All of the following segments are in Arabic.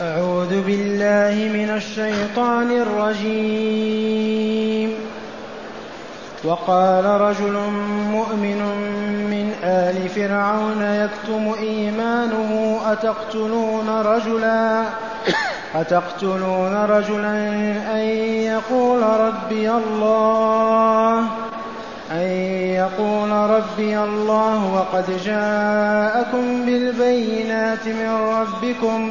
أعوذ بالله من الشيطان الرجيم. وقال رجل مؤمن من آل فرعون يكتم إيمانه أتقتلون رجلا؟ أتقتلون رجلا أن يقول ربي الله؟ أن يقول ربي الله وقد جاءكم بالبينات من ربكم.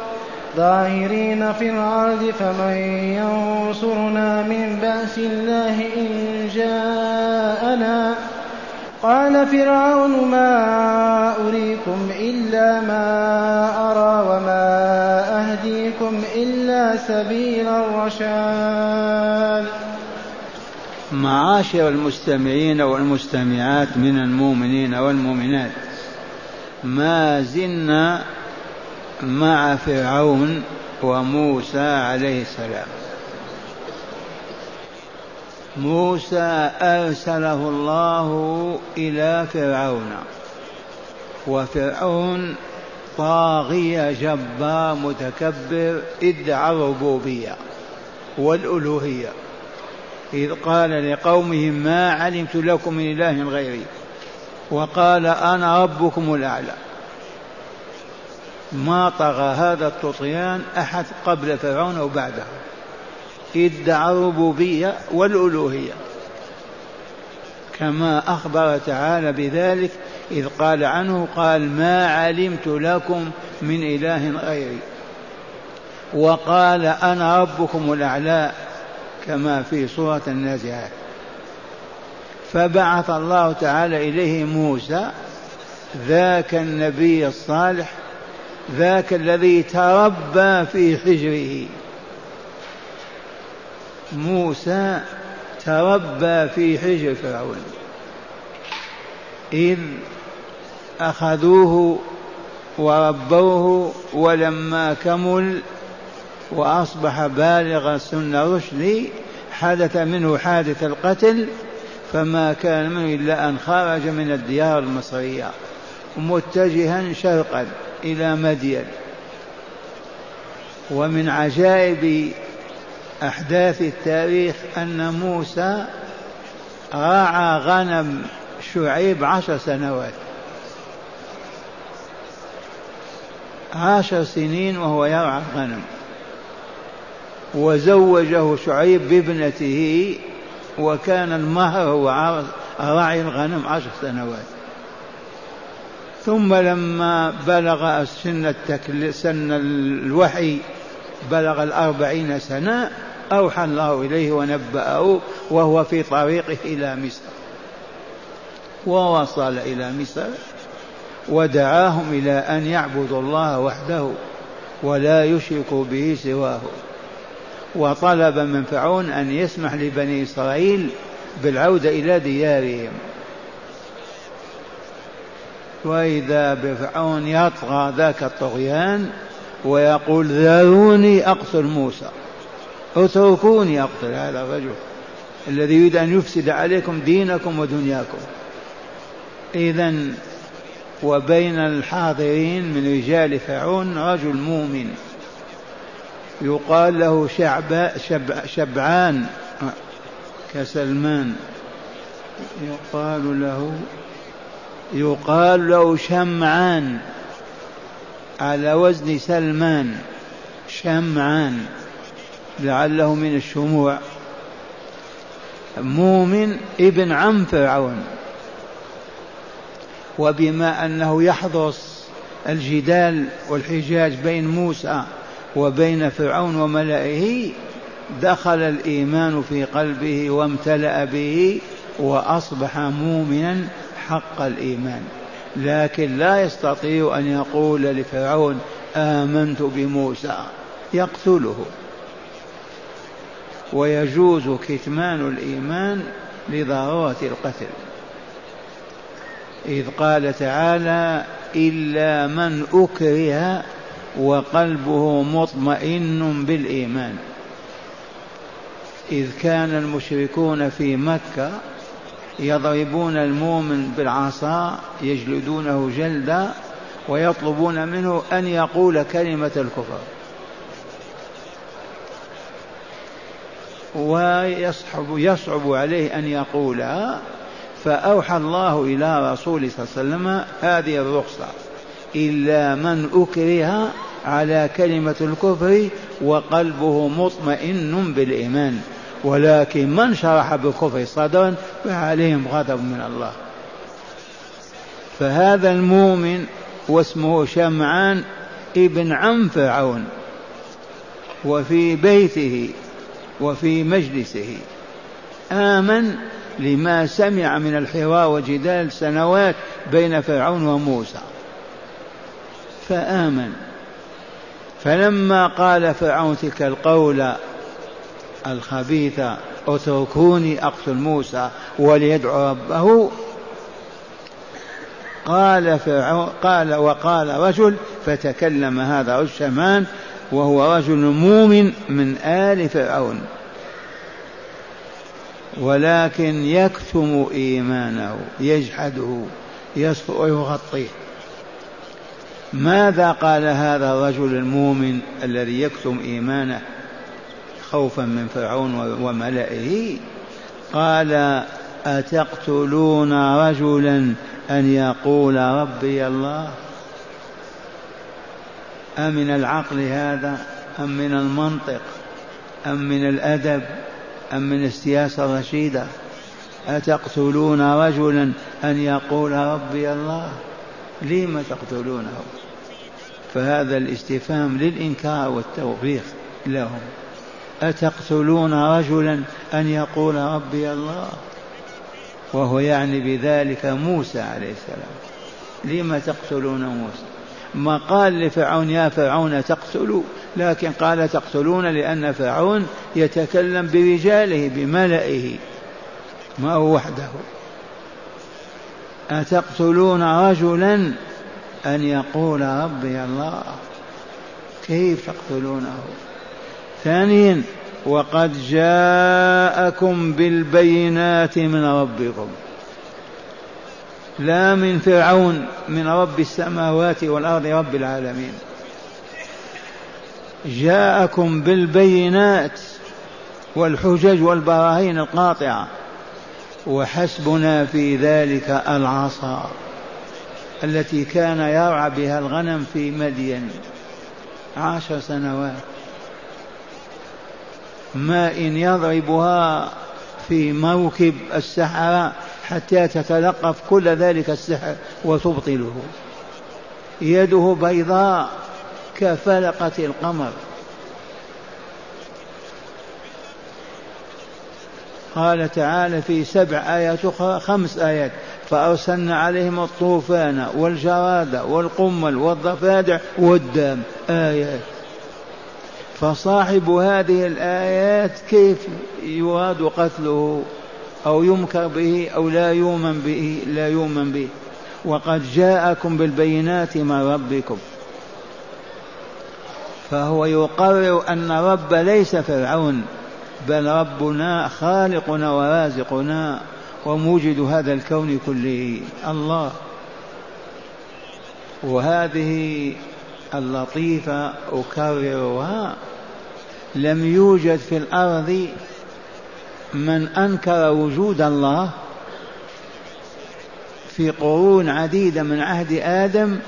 ظاهرين في الأرض فمن ينصرنا من بأس الله إن جاءنا؟ قال فرعون ما أريكم إلا ما أرى وما أهديكم إلا سبيل الرشاد. معاشر المستمعين والمستمعات من المؤمنين والمؤمنات ما زلنا مع فرعون وموسى عليه السلام. موسى أرسله الله إلى فرعون. وفرعون طاغية جبار متكبر ادعى الربوبيه والألوهية. إذ قال لقومه ما علمت لكم من إله غيري. وقال أنا ربكم الأعلى. ما طغى هذا الطغيان أحد قبل فرعون أو بعده. ادعى الربوبية والألوهية. كما أخبر تعالى بذلك إذ قال عنه قال ما علمت لكم من إله غيري. وقال أنا ربكم الأعلى. كما في سورة النازعات. فبعث الله تعالى إليه موسى ذاك النبي الصالح ذاك الذي تربى في حجره. موسى تربى في حجر فرعون. إذ أخذوه وربوه ولما كمل وأصبح بالغ سن رشد حدث منه حادث القتل فما كان منه إلا أن خرج من الديار المصرية متجها شرقا. إلى مدين. ومن عجائب أحداث التاريخ أن موسى راعى غنم شعيب عشر سنوات. عشر سنين وهو يرعى الغنم. وزوجه شعيب بابنته وكان المهر هو راعي الغنم عشر سنوات. ثم لما بلغ سن التكل سن الوحي بلغ الأربعين سنة أوحى الله إليه ونبأه وهو في طريقه إلى مصر. ووصل إلى مصر ودعاهم إلى أن يعبدوا الله وحده ولا يشركوا به سواه. وطلب من فرعون أن يسمح لبني إسرائيل بالعودة إلى ديارهم. وإذا بفرعون يطغى ذاك الطغيان ويقول ذروني أقتل موسى. اتركوني أقتل هذا الرجل الذي يريد أن يفسد عليكم دينكم ودنياكم. إذا وبين الحاضرين من رجال فرعون رجل مؤمن يقال له شعب شب شبعان كسلمان. يقال له يقال له شمعان على وزن سلمان شمعان لعله من الشموع. مؤمن ابن عم فرعون. وبما أنه يحرص الجدال والحجاج بين موسى وبين فرعون وملئه دخل الإيمان في قلبه وامتلأ به وأصبح مؤمنا حق الإيمان لكن لا يستطيع أن يقول لفرعون آمنت بموسى. يقتله. ويجوز كتمان الإيمان لضرورة القتل. إذ قال تعالى إلا من أكره وقلبه مطمئن بالإيمان. إذ كان المشركون في مكة يضربون المؤمن بالعصا يجلدونه جلدا ويطلبون منه أن يقول كلمة الكفر. ويصعب يصعب عليه أن يقولها فأوحى الله إلى رسوله صلى الله عليه وسلم هذه الرخصة إلا من أكره على كلمة الكفر وقلبه مطمئن بالإيمان. ولكن من شرح بالكفر صدرا فعليهم غضب من الله. فهذا المؤمن واسمه شمعان ابن عم فرعون وفي بيته وفي مجلسه آمن لما سمع من الحوار وجدال سنوات بين فرعون وموسى. فآمن. فلما قال فرعون تلك القول الخبيثة اتركوني أقتل موسى وليدعو ربه. قال فرعون قال وقال رجل فتكلم هذا الشمان وهو رجل مؤمن من آل فرعون. ولكن يكتم إيمانه يجحده ويغطيه ماذا قال هذا الرجل المؤمن الذي يكتم إيمانه؟ خوفا من فرعون وملئه. قال أتقتلون رجلا أن يقول ربي الله؟ أمن العقل هذا؟ أم من المنطق؟ أم من الأدب؟ أم من السياسة الرشيدة؟ أتقتلون رجلا أن يقول ربي الله؟ لم تقتلونه؟ فهذا الاستفهام للإنكار والتوبيخ لهم. أتقتلون رجلا أن يقول ربي الله؟ وهو يعني بذلك موسى عليه السلام. لم تقتلون موسى؟ ما قال لفرعون يا فرعون تقتلوا. لكن قال تقتلون لأن فرعون يتكلم برجاله بملئه. ما هو وحده؟ أتقتلون رجلا أن يقول ربي الله؟ كيف تقتلونه؟ ثانيا وقد جاءكم بالبينات من ربكم. لا من فرعون من رب السماوات والأرض رب العالمين. جاءكم بالبينات والحجج والبراهين القاطعة وحسبنا في ذلك العصا التي كان يرعى بها الغنم في مدين. عشر سنوات. ماء يضربها في موكب السحرة حتى تتلقف كل ذلك السحر وتبطله. يده بيضاء كفلقة القمر. قال تعالى في سبع آيات أخرى خمس آيات. فأرسلنا عليهم الطوفان والجراد والقمل والضفادع والدم. آيات. فصاحب هذه الآيات كيف يراد قتله أو يمكر به أو لا يؤمن به لا يؤمن به؟ وقد جاءكم بالبينات من ربكم. فهو يقرر أن رب ليس فرعون بل ربنا خالقنا ورازقنا وموجد هذا الكون كله. الله. وهذه اللطيفة أكررها لم يوجد في الأرض من أنكر وجود الله في قرون عديدة من عهد آدم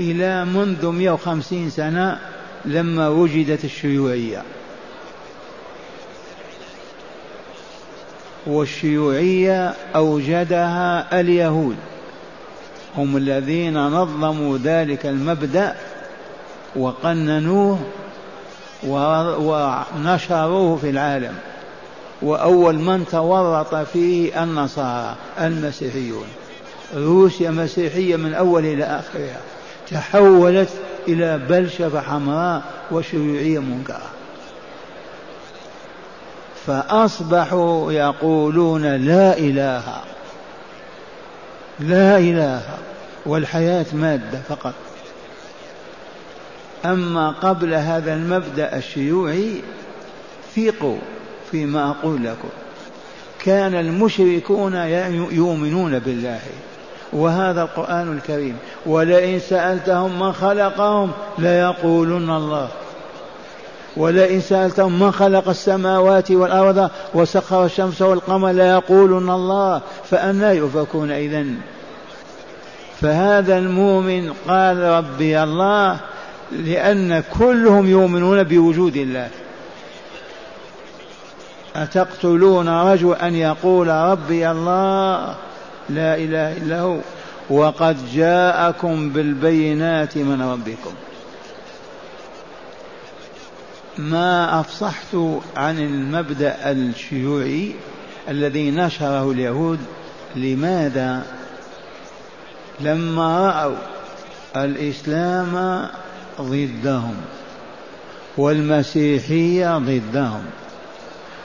إلى منذ 150 سنة لما وجدت الشيوعية. والشيوعية أوجدها اليهود. هم الذين نظموا ذلك المبدأ وقننوه ونشروه في العالم. وأول من تورط فيه النصارى المسيحيون. روسيا مسيحية من أول إلى آخرها. تحولت إلى بلشفة حمراء وشيوعية منكرة. فأصبحوا يقولون لا إله. لا إله. والحياة مادة فقط. أما قبل هذا المبدأ الشيوعي ثيقوا فيما أقول لكم. كان المشركون يؤمنون بالله وهذا القرآن الكريم. ولئن سألتهم من خلقهم ليقولن الله. ولئن سألتهم من خلق السماوات والأرض وسخر الشمس والقمر ليقولن الله فأنا يؤفكون إذا فهذا المؤمن قال ربي الله لأن كلهم يؤمنون بوجود الله. أتقتلون رجل أن يقول ربي الله لا إله إلا هو وقد جاءكم بالبينات من ربكم. ما أفصحت عن المبدأ الشيوعي الذي نشره اليهود لماذا؟ لما رأوا الإسلام ضدهم والمسيحية ضدهم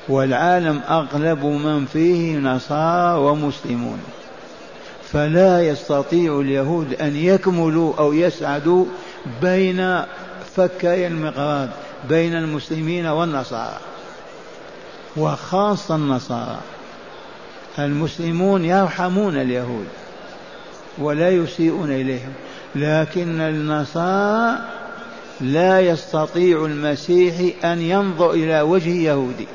والعالم أغلب من فيه نصارى ومسلمون. فلا يستطيع اليهود أن يكملوا أو يسعدوا بين فكي المقراض بين المسلمين والنصارى وخاصة النصارى. المسلمون يرحمون اليهود ولا يسيئون إليهم. لكن النصارى لا يستطيع المسيح أن ينظر إلى وجه يهودي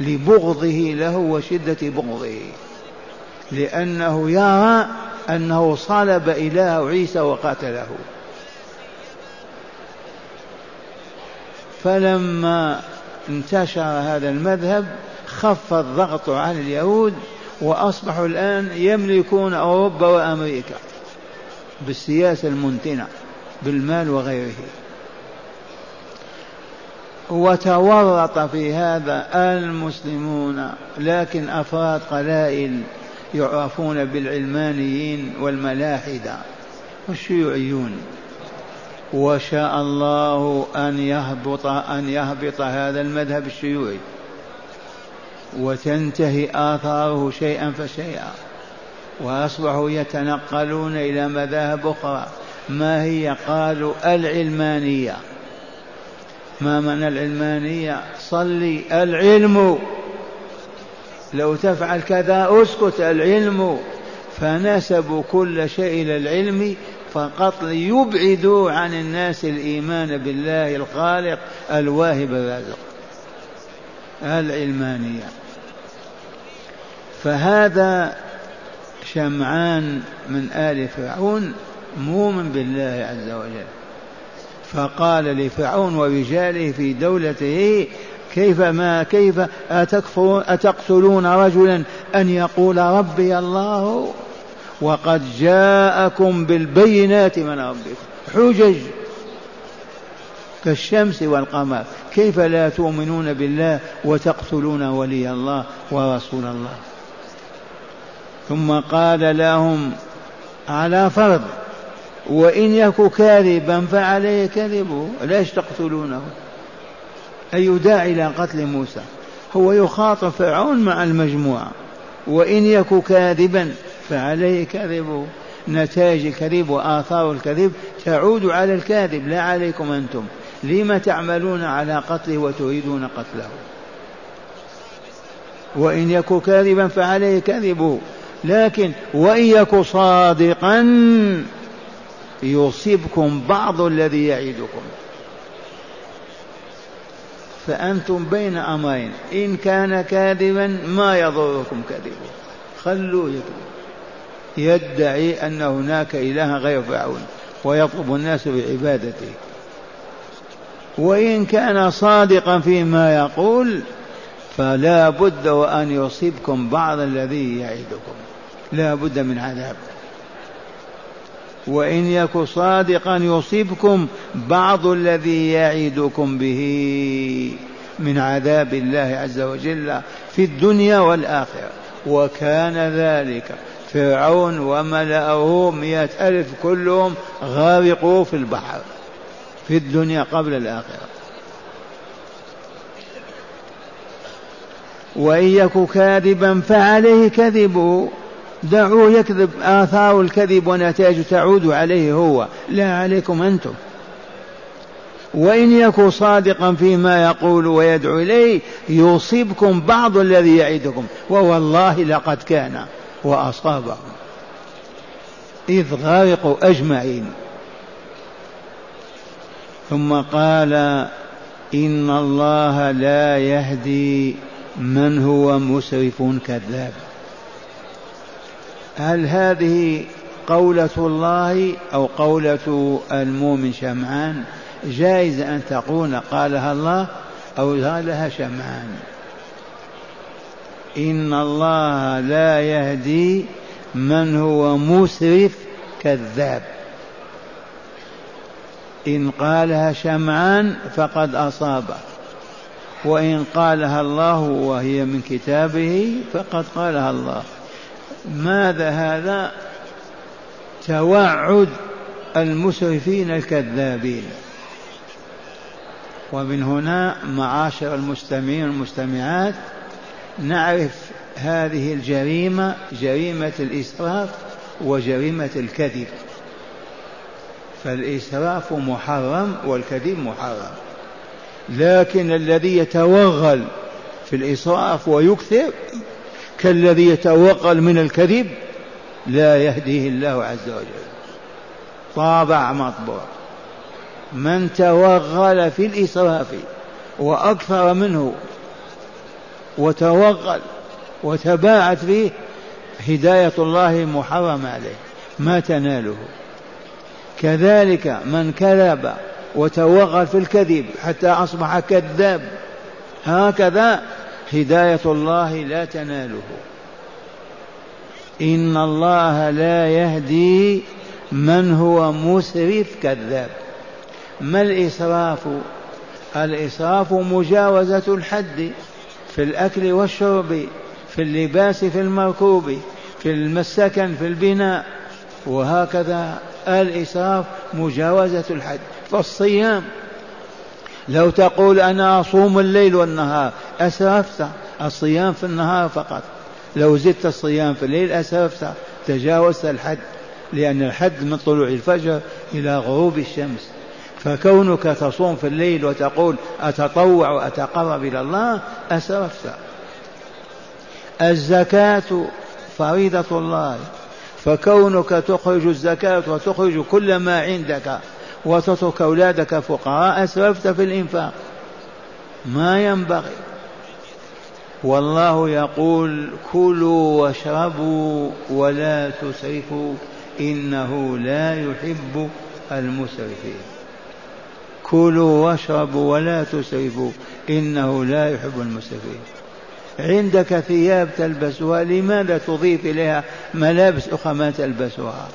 لبغضه له وشدة بغضه لأنه يرى أنه صلب إله عيسى وقتله فلما انتشر هذا المذهب خف الضغط عن اليهود وأصبحوا الآن يملكون أوروبا وأمريكا. بالسياسة المنتنة بالمال وغيره. وتورط في هذا المسلمون لكن أفراد قلائل يعرفون بالعلمانيين والملاحدة والشيوعيون. وشاء الله أن يهبط أن يهبط هذا المذهب الشيوعي وتنتهي آثاره شيئا فشيئا. وأصبحوا يتنقلون إلى مذاهب أخرى. ما هي؟ قالوا العلمانية. ما معنى العلمانية؟ صلي العلم. لو تفعل كذا أسكت العلم. فنسبوا كل شيء إلى العلم فقط ليبعدوا عن الناس الإيمان بالله الخالق الواهب الرازق. العلمانية. فهذا شمعان من آل فرعون مؤمن بالله عز وجل. فقال لفرعون ورجاله في دولته كيف ما كيف أتكفرون أتقتلون رجلا أن يقول ربي الله؟ وقد جاءكم بالبينات من ربكم. حجج كالشمس والقمر. كيف لا تؤمنون بالله وتقتلون ولي الله ورسول الله؟ ثم قال لهم على فرض وإن يك كاذبا فعليه كذبه ليش تقتلونه؟ أي داعي إلى قتل موسى. هو يخاطب فرعون مع المجموعة. وإن يك كاذبا فعليه كذبه. نتائج الكذب وآثار الكذب تعود على الكاذب. لا عليكم أنتم. لم تعملون على قتله وتريدون قتله؟ وإن يك كاذبا فعليه كذبه. لكن وإن يك صادقا يصيبكم بعض الذي يعيدكم فأنتم بين أمرين إن كان كاذبا ما يضركم كذبه خلوه يكذب يدعي أن هناك إله غير فرعون ويطلب الناس بعبادته. وإن كان صادقا فيما يقول فلا بد وأن يصيبكم بعض الذي يعدكم. لا بد من عذاب وإن يك صادقا يصيبكم بعض الذي يعدكم به من عذاب الله عز وجل في الدنيا والآخرة. وكان ذلك فرعون وملأه مئة ألف كلهم غارقوا في البحر في الدنيا قبل الآخرة. وإن يك كاذبا فعليه كذبه. دعوه يكذب آثار الكذب ونتائج تعود عليه هو. لا عليكم أنتم. وإن يك صادقا فيما يقول ويدعو إليه يصيبكم بعض الذي يعدكم. ووالله لقد كان وأصابهم. إذ غرقوا أجمعين. ثم قال إن الله لا يهدي من هو مسرف كذاب. هل هذه قولة الله أو قولة المؤمن شمعان؟ جائز أن تقول قالها الله أو قالها شمعان. إن الله لا يهدي من هو مسرف كذاب. إن قالها شمعان فقد أصاب. وإن قالها الله وهي من كتابه فقد قالها الله. ماذا هذا؟ توعد المسرفين الكذابين. ومن هنا معاشر المستمعين والمستمعات نعرف هذه الجريمة جريمة الإسراف وجريمة الكذب. فالإسراف محرم والكذب محرم. لكن الذي يتوغل في الإسراف ويكثر كالذي يتوغل من الكذب لا يهديه الله عز وجل. طابع مطبوع. من توغل في الإسراف وأكثر منه وتوغل وتباعت فيه هداية الله محرم عليه. ما تناله. كذلك من كذب وتوغل في الكذب حتى أصبح كذاب هكذا هداية الله لا تناله. إن الله لا يهدي من هو مسرف كذاب. ما الإسراف؟ الإسراف مجاوزة الحد في الأكل والشرب في اللباس في المركوب في المسكن في البناء. وهكذا الإسراف مجاوزة الحد. فالصيام لو تقول أنا أصوم الليل والنهار أسرفت الصيام في النهار فقط. لو زدت الصيام في الليل أسرفت تجاوزت الحد لأن الحد من طلوع الفجر إلى غروب الشمس. فكونك تصوم في الليل وتقول أتطوع وأتقرب إلى الله أسرفت. الزكاة فريضة الله. فكونك تخرج الزكاة وتخرج كل ما عندك وتترك أولادك فقراء أسرفت في الإنفاق. ما ينبغي. والله يقول كلوا واشربوا ولا تسرفوا إنه لا يحب المسرفين. كلوا واشربوا ولا تسرفوا إنه لا يحب المسرفين. عندك ثياب تلبسها لماذا تضيف إليها ملابس أخرى ما تلبسها؟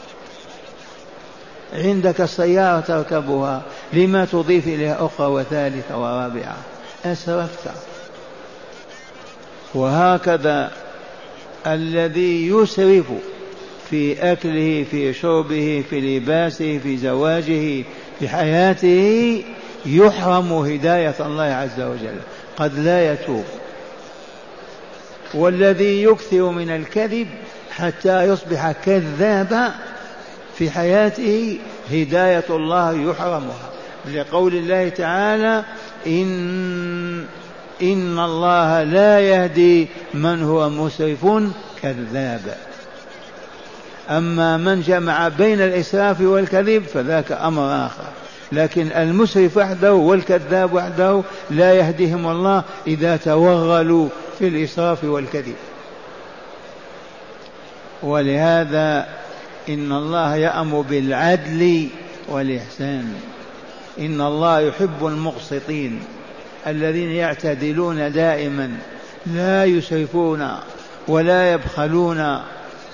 عندك السيارة تركبها لما تضيف إليها أخرى وثالثة ورابعة؟ أسرفت. وهكذا الذي يسرف في أكله في شربه في لباسه في زواجه في حياته يحرم هداية الله عز وجل. قد لا يتوب. والذي يكثر من الكذب حتى يصبح كذابا في حياته هداية الله يحرمها. لقول الله تعالى إن إن الله لا يهدي من هو مسرف كذاب. أما من جمع بين الإسراف والكذب فذاك أمر آخر. لكن المسرف وحده والكذاب وحده لا يهديهم الله إذا توغلوا في الإسراف والكذب. ولهذا إن الله يأمر بالعدل والإحسان. إن الله يحب المقسطين الذين يعتدلون دائما لا يسرفون ولا يبخلون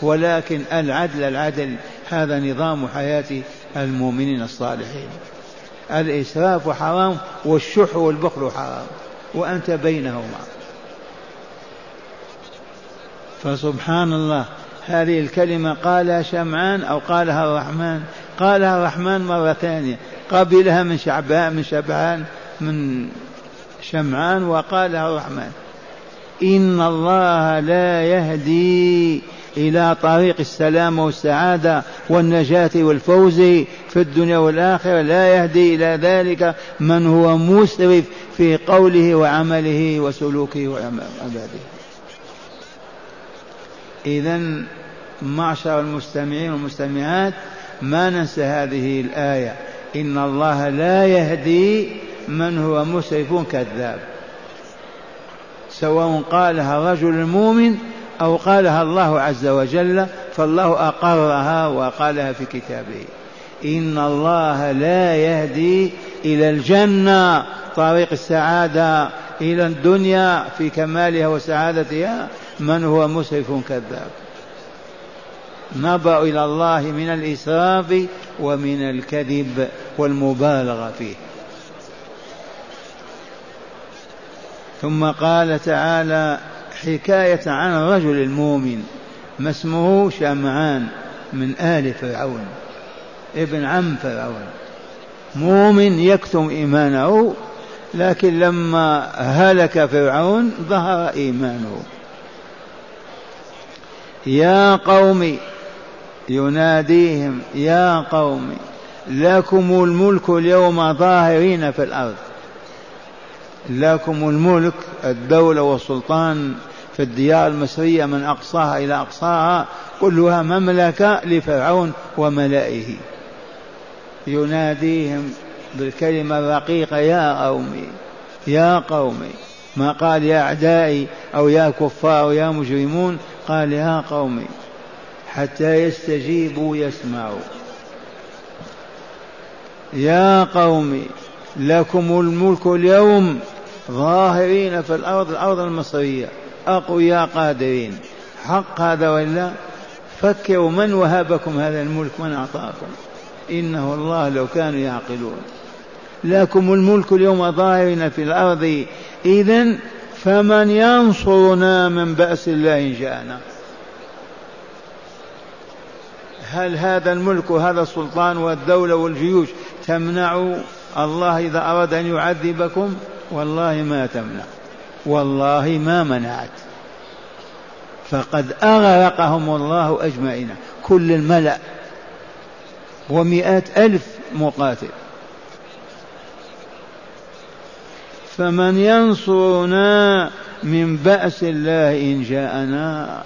ولكن العدل العدل هذا نظام حياة المؤمنين الصالحين. الإسراف حرام والشح والبخل حرام وأنت بينهما. فسبحان الله هذه الكلمة قالها شمعان أو قالها الرحمن قالها الرحمن مرة ثانية قبلها من شعبان من شبعان من شمعان وقالها الرحمن. إن الله لا يهدي إلى طريق السلامة والسعادة والنجاة والفوز في الدنيا والآخرة لا يهدي إلى ذلك من هو مسرف في قوله وعمله وسلوكه وعباده إذا معشر المستمعين والمستمعات ما ننسى هذه الآية. إن الله لا يهدي من هو مسرف كذاب. سواء قالها الرجل المؤمن أو قالها الله عز وجل فالله أقرها وقالها في كتابه. إن الله لا يهدي إلى الجنة طريق السعادة إلى الدنيا في كمالها وسعادتها. من هو مسرف كذاب؟ نبأ إلى الله من الإسراف ومن الكذب والمبالغة فيه. ثم قال تعالى حكاية عن الرجل المؤمن ما اسمه شمعان من آل فرعون ابن عم فرعون. مؤمن يكتم إيمانه لكن لما هلك فرعون ظهر إيمانه. يا قوم يناديهم يا قوم لكم الملك اليوم ظاهرين في الأرض. لكم الملك الدولة والسلطان في الديار المصرية من أقصاها إلى أقصاها كلها مملكة لفرعون وملائه. يناديهم بالكلمة الرقيقة يا قومي يا قومي ما قال يا أعدائي أو يا كفار يا مجرمون قال يا قومي حتى يستجيبوا يسمعوا. يا قوم لكم الملك اليوم ظاهرين في الأرض الأرض المصرية. أقوياء قادرين. حق هذا ولا فكروا من وهبكم هذا الملك؟ من أعطاكم؟ إنه الله لو كانوا يعقلون. لكم الملك اليوم ظاهرين في الأرض. إذا فمن ينصرنا من بأس الله إن جاءنا هل هذا الملك وهذا السلطان والدولة والجيوش تمنع الله إذا أراد أن يعذبكم؟ والله ما تمنع. والله ما منعت. فقد أغرقهم الله أجمعين. كل الملأ. ومئات ألف مقاتل. فمن ينصرنا من بأس الله إن جاءنا.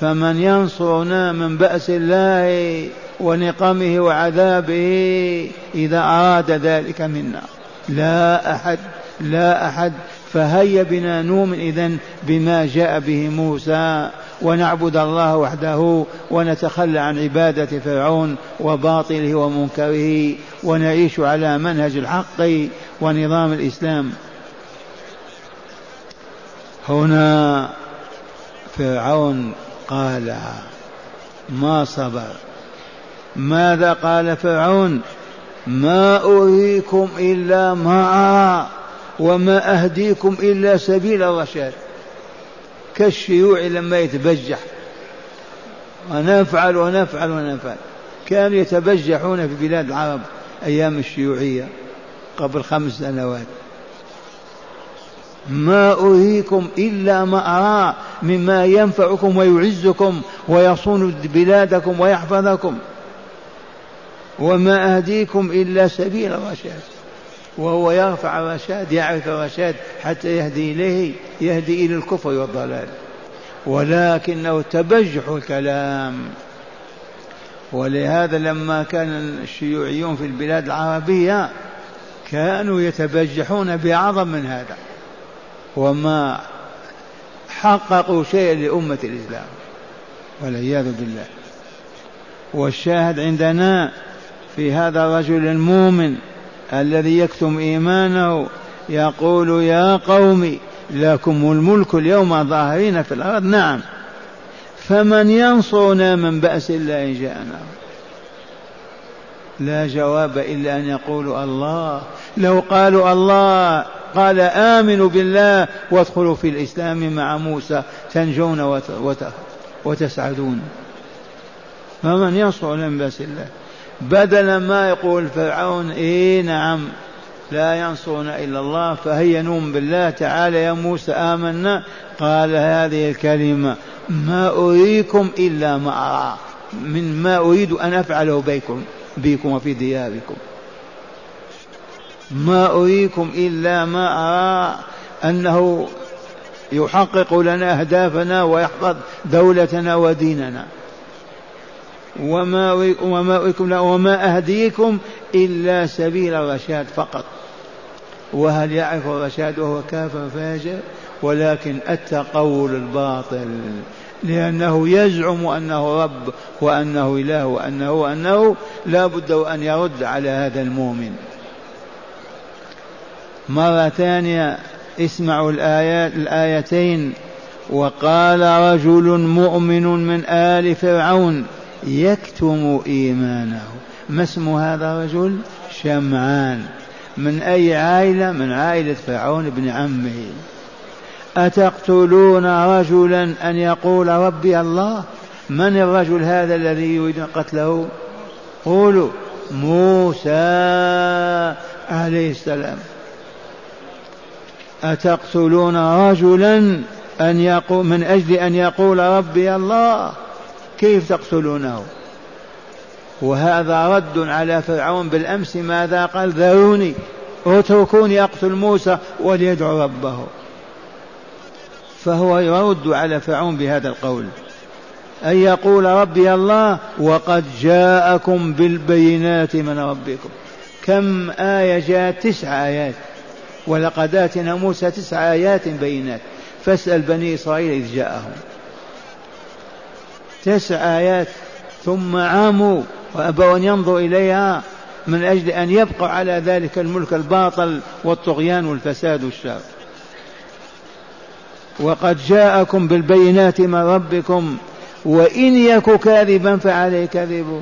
فمن ينصرنا من بأس الله ونقمه وعذابه إذا أراد ذلك منا. لا أحد لا أحد. فهيا بنا نؤمن إذن بما جاء به موسى. ونعبد الله وحده ونتخلى عن عبادة فرعون وباطله ومنكره. ونعيش على منهج الحق. ونظام الإسلام. هنا فرعون قالها ما صبر؟ ماذا قال فرعون؟ ما أريكم إلا ما وما أهديكم إلا سبيل الرشاد. كالشيوع لما يتبجح. ونفعل ونفعل ونفعل. كانوا يتبجحون في بلاد العرب أيام الشيوعية. قبل خمس سنوات. ما أريكم إلا ما أرى مما ينفعكم ويعزكم ويصون بلادكم ويحفظكم. وما أهديكم إلا سبيل الرشاد. وهو يرفع الرشاد يعرف الرشاد حتى يهدي إليه يهدي إلى الكفر والضلال. ولكنه تبجح الكلام. ولهذا لما كان الشيوعيون في البلاد العربية كانوا يتبجحون بعظم من هذا وما حققوا شيئا لأمة الإسلام والعياذ بالله. والشاهد عندنا في هذا الرجل المؤمن الذي يكتم إيمانه يقول يا قوم لكم الملك اليوم ظاهرين في الأرض. نعم. فمن ينصرنا من بأس الله إن جاءنا. لا جواب إلا أن يقولوا الله. لو قالوا الله قال آمنوا بالله وادخلوا في الإسلام مع موسى تنجون وتسعدون. فمن ينصر من بأس الله. بدل ما يقول فرعون إيه نعم لا ينصرون إلا الله فهيا نؤمن بالله تعالى يا موسى آمنا. قال هذه الكلمة ما أريكم إلا ما أرى من ما أريد أن أفعله بكم. بكم وفي دياركم. ما أريكم إلا ما أرى أنه يحقق لنا أهدافنا ويحفظ دولتنا وديننا. وما وما أريكم وما أهديكم إلا سبيل الرشاد فقط. وهل يعرف الرشاد وهو كافر فاجر؟ ولكن التقول الباطل. لأنه يزعم أنه رب وأنه إله وأنه وأنه لا بد أن يرد على هذا المؤمن. مرة ثانية اسمعوا الآيات الآيتين. وقال رجل مؤمن من آل فرعون يكتم إيمانه. ما اسم هذا الرجل؟ شمعان. من أي عائلة؟ من عائلة فرعون بن عمه. أتقتلون رجلا أن يقول ربي الله؟ من الرجل هذا الذي يريد قتله؟ قولوا موسى عليه السلام. أتقتلون رجلا أن يقول من أجل أن يقول ربي الله؟ كيف تقتلونه؟ وهذا رد على فرعون بالأمس ماذا قال؟ ذروني اتركوني أقتل موسى وليدعو ربه. فهو يرد على فرعون بهذا القول. أن يقول ربي الله وقد جاءكم بالبينات من ربكم. كم آية جاءت؟ تسع آيات. ولقد آتنا موسى تسع آيات بينات. فاسأل بني إسرائيل إذ جاءهم. تسع آيات. ثم عاموا وأبوا أن ينظروا إليها من أجل أن يبقوا على ذلك الملك الباطل والطغيان والفساد والشر. وقد جاءكم بالبينات من ربكم وإن يك كاذبا فعليه كذبه.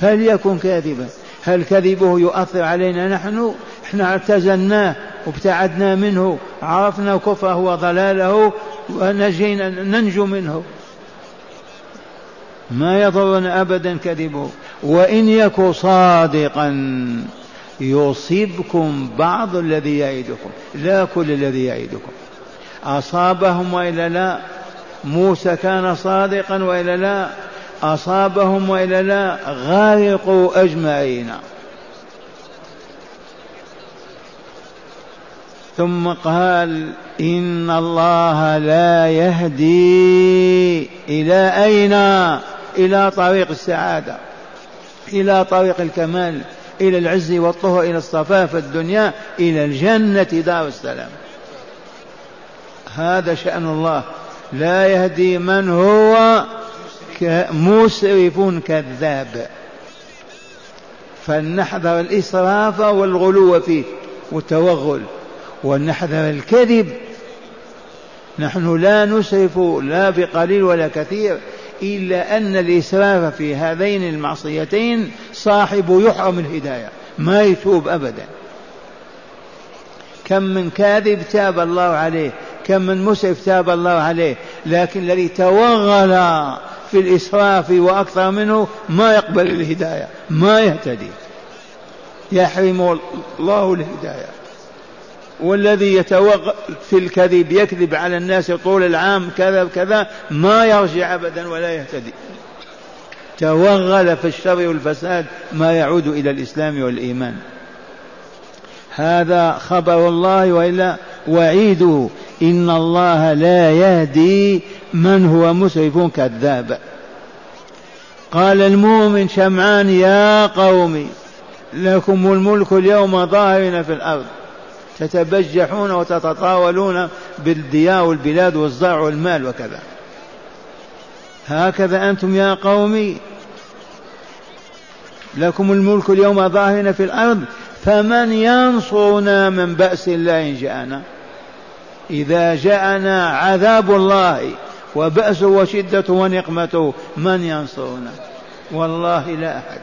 فليكن كاذبا. هل كذبه يؤثر علينا نحن؟ إحنا اعتزلناه وابتعدنا منه عرفنا كفره وضلاله ونجينا ننجو منه. ما يضرنا ابدا كذبه. وإن يك صادقا يصيبكم بعض الذي يعدكم لا كل الذي يعدكم. أصابهم وإلا لا؟ موسى كان صادقا وإلا لا؟ أصابهم وإلا لا؟ غرقوا أجمعين. ثم قال إن الله لا يهدي إلى أين؟ إلى طريق السعادة إلى طريق الكمال إلى العز والطهر إلى الصفاء في الدنيا إلى الجنة دار السلام. هذا شأن الله. لا يهدي من هو مسرف كذاب. فلنحذر الإسراف والغلو فيه والتوغل. ونحذر الكذب. نحن لا نسرف لا بقليل ولا كثير إلا أن الإسراف في هذين المعصيتين صاحب يحرم الهداية ما يتوب أبدا. كم من كاذب تاب الله عليه كم من مسرف تاب الله عليه لكن الذي توغل في الإسراف وأكثر منه ما يقبل الهداية ما يهتدي. يحرم الله الهداية. والذي يتوغل في الكذب يكذب على الناس طول العام كذا كذا ما يرجع ابدا ولا يهتدي. توغل في الشر والفساد ما يعود إلى الإسلام والإيمان. هذا خبر الله وإلا وعيده إن الله لا يهدي من هو مسرف كذاب. قال المؤمن شمعان يا قوم لكم الملك اليوم ظاهرين في الأرض. تتبجحون وتتطاولون بالديار والبلاد والزرع والمال وكذا. هكذا أنتم يا قومي لكم الملك اليوم ظاهرين في الأرض. فمن ينصرنا من بأس الله إن جاءنا. إذا جاءنا عذاب الله وبأسه وشدته ونقمته من ينصرنا؟ والله لا أحد.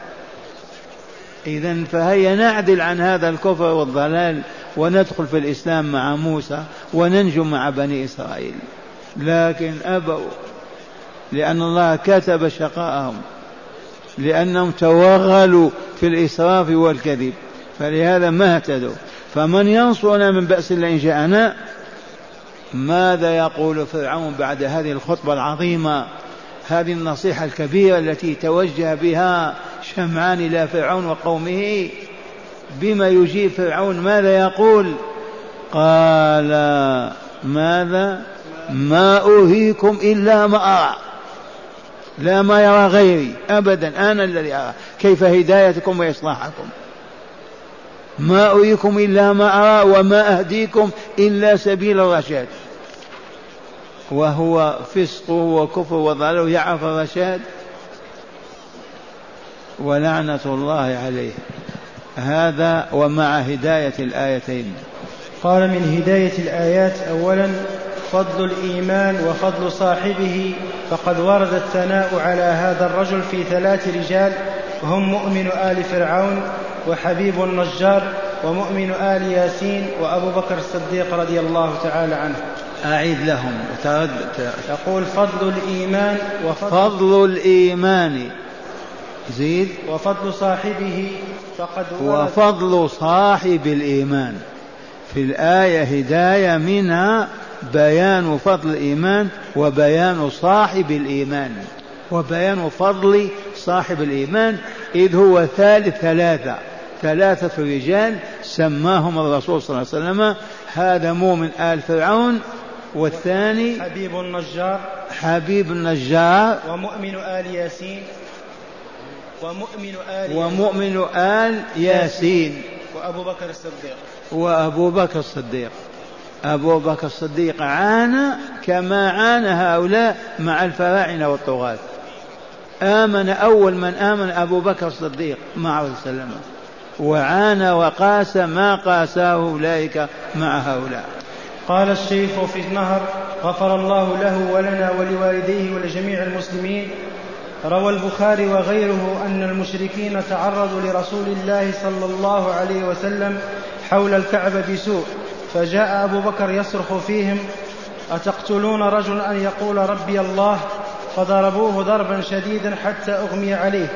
إذا فهيا نعدل عن هذا الكفر والضلال وندخل في الإسلام مع موسى وننجو مع بني إسرائيل. لكن أبوا لأن الله كتب شقاءهم لأنهم توغلوا في الإسراف والكذب. فلهذا ما اهتدوا. فمن ينصرنا من بأس الله إن جاءنا ماذا يقول فرعون بعد هذه الخطبة العظيمة هذه النصيحة الكبيرة التي توجه بها شمعان إلى فرعون وقومه؟ بما يجيب فرعون ماذا يقول؟ قال ماذا؟ ما أوهيكم إلا ما أرى. لا ما يرى غيري أبدا أنا الذي أرى. كيف هدايتكم وإصلاحكم؟ ما أريكم إلا ما أرى وما أهديكم إلا سبيل الرشاد. وهو فسقه وكفر وضلاله يعرف الرشاد. ولعنة الله عليه. هذا ومع هداية الآيتين. قال من هداية الآيات أولا فضل الإيمان وفضل صاحبه فقد ورد الثناء على هذا الرجل في ثلاث رجال هم مؤمن آل فرعون وحبيب النجار ومؤمن آل ياسين وأبو بكر الصديق رضي الله تعالى عنه. أعيد لهم. يقول فضل الإيمان وفضل فضل الإيمان. زيد؟ وفضل صاحبه فقد وفضل صاحب الإيمان. في الآية هداية منها بيان فضل الإيمان وبيان صاحب الإيمان. وبيان فضل صاحب الإيمان. إذ هو ثالث ثلاثة. ثلاثة رجال سماهم الرسول صلى الله عليه وسلم. هذا مؤمن آل فرعون والثاني حبيب النجار حبيب النجار ومؤمن آل ياسين ومؤمن آل ومؤمن آل ياسين. وأبو بكر الصديق. وأبو بكر الصديق. أبو بكر الصديق عانى كما عانى هؤلاء مع الفراعنة والطغاة. آمن أول من آمن أبو بكر الصديق معه وسلم. وعانى وقاس ما قاساه أولئك مع هؤلاء. قال الشيخ في النهر غفر الله له ولنا ولوالديه ولجميع المسلمين. روى البخاري وغيره أن المشركين تعرضوا لرسول الله صلى الله عليه وسلم حول الكعبة بسوء فجاء أبو بكر يصرخ فيهم أتقتلون رجلا أن يقول ربي الله؟ فضربوه ضربا شديدا حتى أغمي عليه.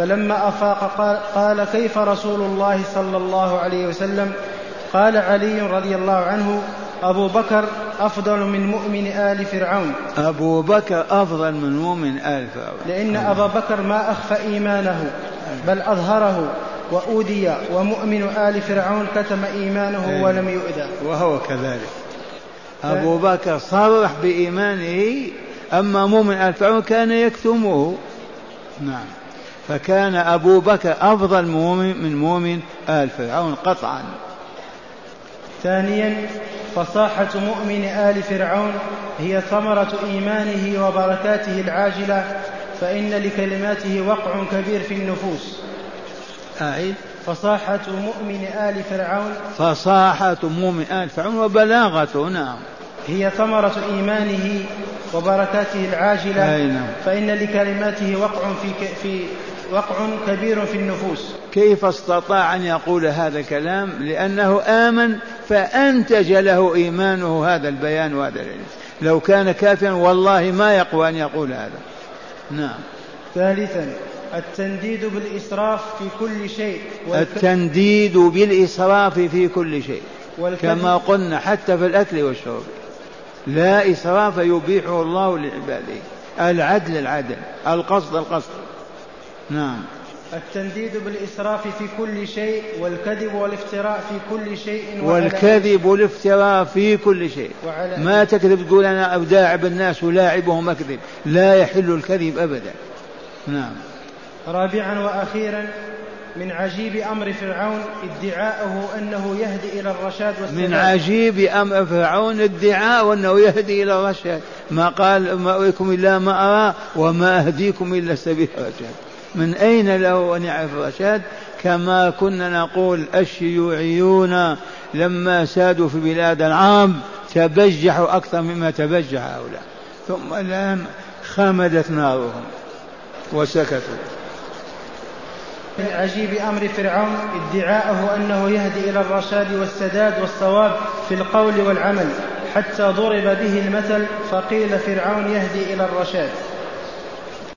فلما أفاق قال, قال كيف رسول الله صلى الله عليه وسلم؟ قال علي رضي الله عنه أبو بكر أفضل من مؤمن آل فرعون. أبو بكر أفضل من مؤمن آل فرعون. لأن أبا بكر ما أخفى إيمانه بل أظهره وأودي ومؤمن آل فرعون كتم إيمانه إيه. ولم يؤذى. وهو كذلك. أبو بكر صرح بإيمانه أما مؤمن آل فرعون كان يكتمه. نعم. فكان أبو بكر أفضل مؤمن من مؤمن آل فرعون قطعا. ثانيا فصاحة مؤمن آل فرعون هي ثمرة إيمانه وبركاته العاجلة فإن لكلماته وقع كبير في النفوس. أعيد. فصاحة مؤمن آل فرعون فصاحة مؤمن آل فرعون وبلاغته نعم. هي ثمرة إيمانه وبركاته العاجلة نعم. فإن لكلماته وقع في في وقع كبير في النفوس. كيف استطاع أن يقول هذا الكلام؟ لأنه آمن فأنتج له إيمانه هذا البيان وهذا العلم لو كان كافرا والله ما يقوى أن يقول هذا. نعم. ثالثا التنديد بالإسراف في كل شيء. التنديد بالإسراف في كل شيء. كما قلنا حتى في الأكل والشرب. لا إسراف يبيحه الله لعباده. العدل العدل القصد القصد. نعم. التنديد بالإسراف في كل شيء والكذب والافتراء في كل شيء والكذب والافتراء في كل شيء. ما تكذب تقول أنا أداعب الناس ولاعبهم أكذب. لا يحل الكذب أبدا. نعم. رابعا وأخيرا من عجيب أمر فرعون ادعاءه أنه يهدي إلى الرشاد والسلام. من عجيب أمر فرعون ادعاء أنه يهدي إلى الرشاد. ما قال ما أريكم إلا ما أرى وما أهديكم إلا سبيل الرشاد. من أين له أن يعرف الرشاد؟ كما كنا نقول الشيوعيون لما سادوا في بلاد العرب تبجحوا أكثر مما تبجح هؤلاء. ثم الآن خمدت نارهم وسكتوا. من عجيب أمر فرعون ادعاءه أنه يهدي إلى الرشاد والسداد والصواب في القول والعمل. حتى ضرب به المثل فقيل فرعون يهدي إلى الرشاد.